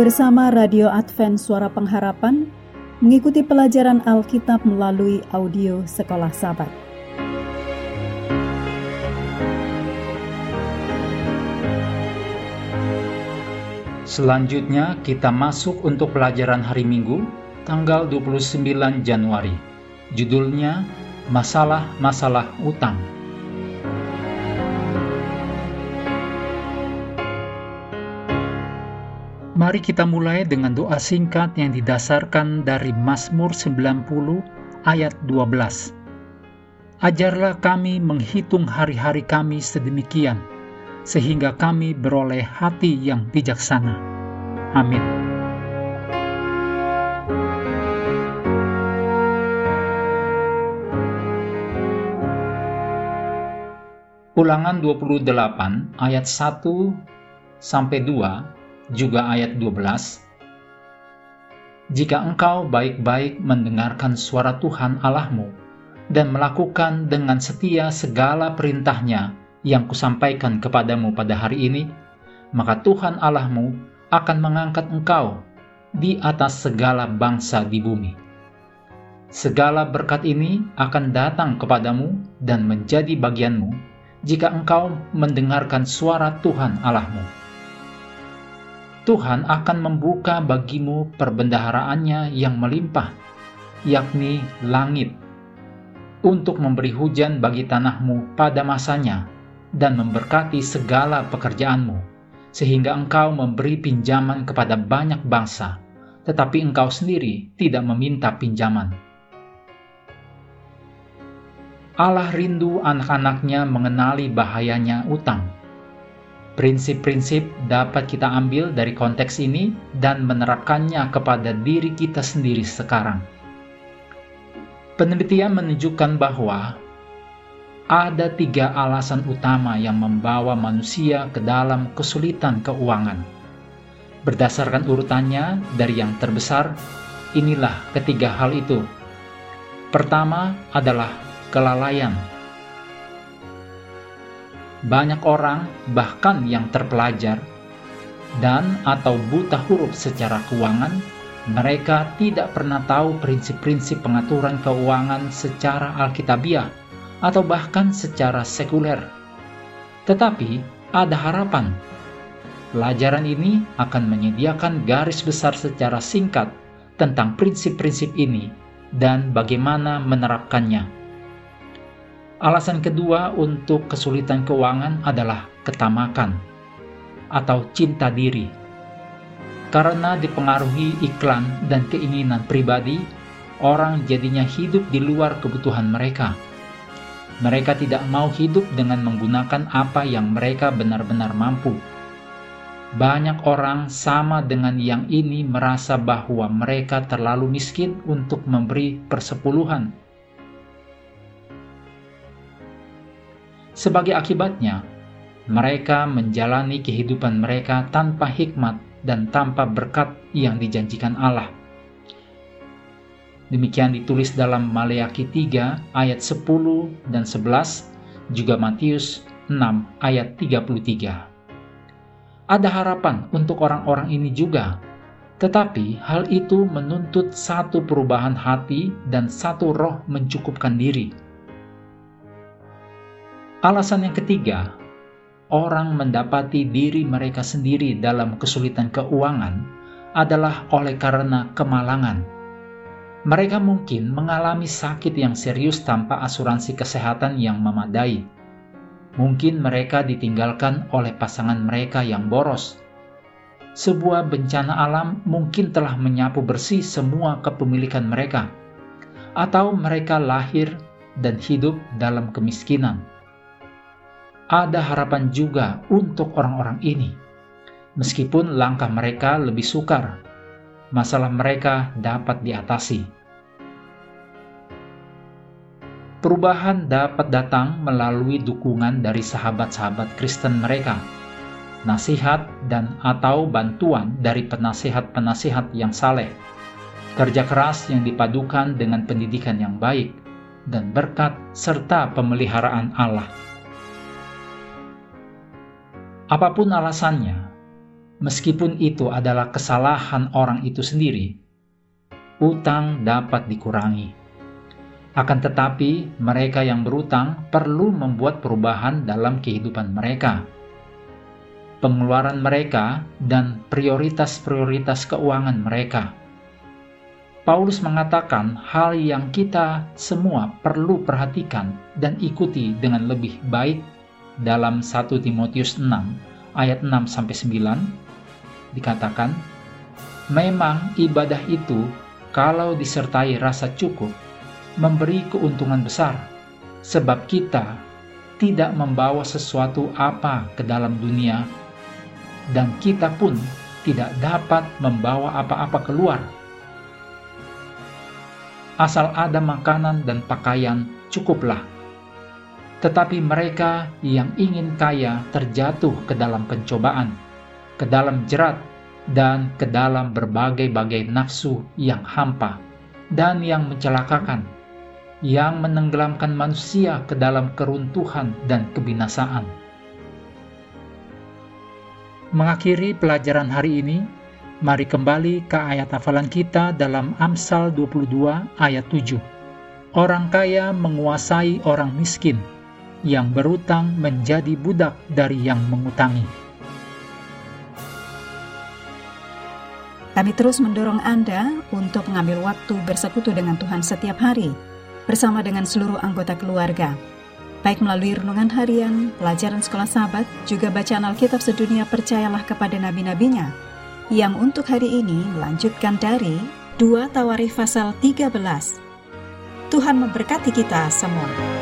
bersama Radio Advent Suara Pengharapan mengikuti pelajaran Alkitab melalui audio Sekolah Sabat. Selanjutnya kita masuk untuk pelajaran hari Minggu tanggal 29 Januari. Judulnya Masalah-masalah utang. Mari kita mulai dengan doa singkat yang didasarkan dari Mazmur 90 ayat 12. Ajarlah kami menghitung hari-hari kami sedemikian, sehingga kami beroleh hati yang bijaksana. Amin. Ulangan 28 ayat 1 sampai 2 juga ayat 12, Jika engkau baik-baik mendengarkan suara Tuhan Allahmu dan melakukan dengan setia segala perintahnya yang kusampaikan kepadamu pada hari ini, maka Tuhan Allahmu akan mengangkat engkau di atas segala bangsa di bumi. Segala berkat ini akan datang kepadamu dan menjadi bagianmu jika engkau mendengarkan suara Tuhan Allahmu Tuhan akan membuka bagimu perbendaharaannya yang melimpah, yakni langit, untuk memberi hujan bagi tanahmu pada masanya dan memberkati segala pekerjaanmu, sehingga engkau memberi pinjaman kepada banyak bangsa, tetapi engkau sendiri tidak meminta pinjaman. Allah rindu anak-anaknya mengenali bahayanya utang Prinsip-prinsip dapat kita ambil dari konteks ini dan menerapkannya kepada diri kita sendiri sekarang. Penelitian menunjukkan bahwa ada tiga alasan utama yang membawa manusia ke dalam kesulitan keuangan. Berdasarkan urutannya dari yang terbesar, inilah ketiga hal itu. Pertama adalah kelalaian banyak orang, bahkan yang terpelajar dan atau buta huruf secara keuangan, mereka tidak pernah tahu prinsip-prinsip pengaturan keuangan secara alkitabiah atau bahkan secara sekuler. Tetapi ada harapan. Pelajaran ini akan menyediakan garis besar secara singkat tentang prinsip-prinsip ini dan bagaimana menerapkannya. Alasan kedua untuk kesulitan keuangan adalah ketamakan atau cinta diri. Karena dipengaruhi iklan dan keinginan pribadi, orang jadinya hidup di luar kebutuhan mereka. Mereka tidak mau hidup dengan menggunakan apa yang mereka benar-benar mampu. Banyak orang sama dengan yang ini merasa bahwa mereka terlalu miskin untuk memberi persepuluhan Sebagai akibatnya, mereka menjalani kehidupan mereka tanpa hikmat dan tanpa berkat yang dijanjikan Allah. Demikian ditulis dalam Maleakhi 3 ayat 10 dan 11, juga Matius 6 ayat 33. Ada harapan untuk orang-orang ini juga, tetapi hal itu menuntut satu perubahan hati dan satu roh mencukupkan diri Alasan yang ketiga, orang mendapati diri mereka sendiri dalam kesulitan keuangan adalah oleh karena kemalangan. Mereka mungkin mengalami sakit yang serius tanpa asuransi kesehatan yang memadai. Mungkin mereka ditinggalkan oleh pasangan mereka yang boros. Sebuah bencana alam mungkin telah menyapu bersih semua kepemilikan mereka, atau mereka lahir dan hidup dalam kemiskinan ada harapan juga untuk orang-orang ini. Meskipun langkah mereka lebih sukar, masalah mereka dapat diatasi. Perubahan dapat datang melalui dukungan dari sahabat-sahabat Kristen mereka, nasihat dan atau bantuan dari penasihat-penasihat yang saleh, kerja keras yang dipadukan dengan pendidikan yang baik, dan berkat serta pemeliharaan Allah. Apa pun alasannya, meskipun itu adalah kesalahan orang itu sendiri, utang dapat dikurangi. Akan tetapi, mereka yang berutang perlu membuat perubahan dalam kehidupan mereka. Pengeluaran mereka dan prioritas-prioritas keuangan mereka. Paulus mengatakan hal yang kita semua perlu perhatikan dan ikuti dengan lebih baik dalam 1 Timotius 6 ayat 6 sampai 9 dikatakan memang ibadah itu kalau disertai rasa cukup memberi keuntungan besar sebab kita tidak membawa sesuatu apa ke dalam dunia dan kita pun tidak dapat membawa apa-apa keluar. Asal ada makanan dan pakaian cukuplah tetapi mereka yang ingin kaya terjatuh ke dalam pencobaan, ke dalam jerat, dan ke dalam berbagai-bagai nafsu yang hampa dan yang mencelakakan, yang menenggelamkan manusia ke dalam keruntuhan dan kebinasaan. Mengakhiri pelajaran hari ini, mari kembali ke ayat hafalan kita dalam Amsal 22 ayat 7. Orang kaya menguasai orang miskin, yang berutang menjadi budak dari yang mengutangi. Kami terus mendorong Anda untuk mengambil waktu bersekutu dengan Tuhan setiap hari, bersama dengan seluruh anggota keluarga, baik melalui renungan harian, pelajaran sekolah sahabat, juga bacaan Alkitab sedunia percayalah kepada nabi-nabinya, yang untuk hari ini melanjutkan dari 2 Tawarikh pasal 13. Tuhan memberkati kita semua.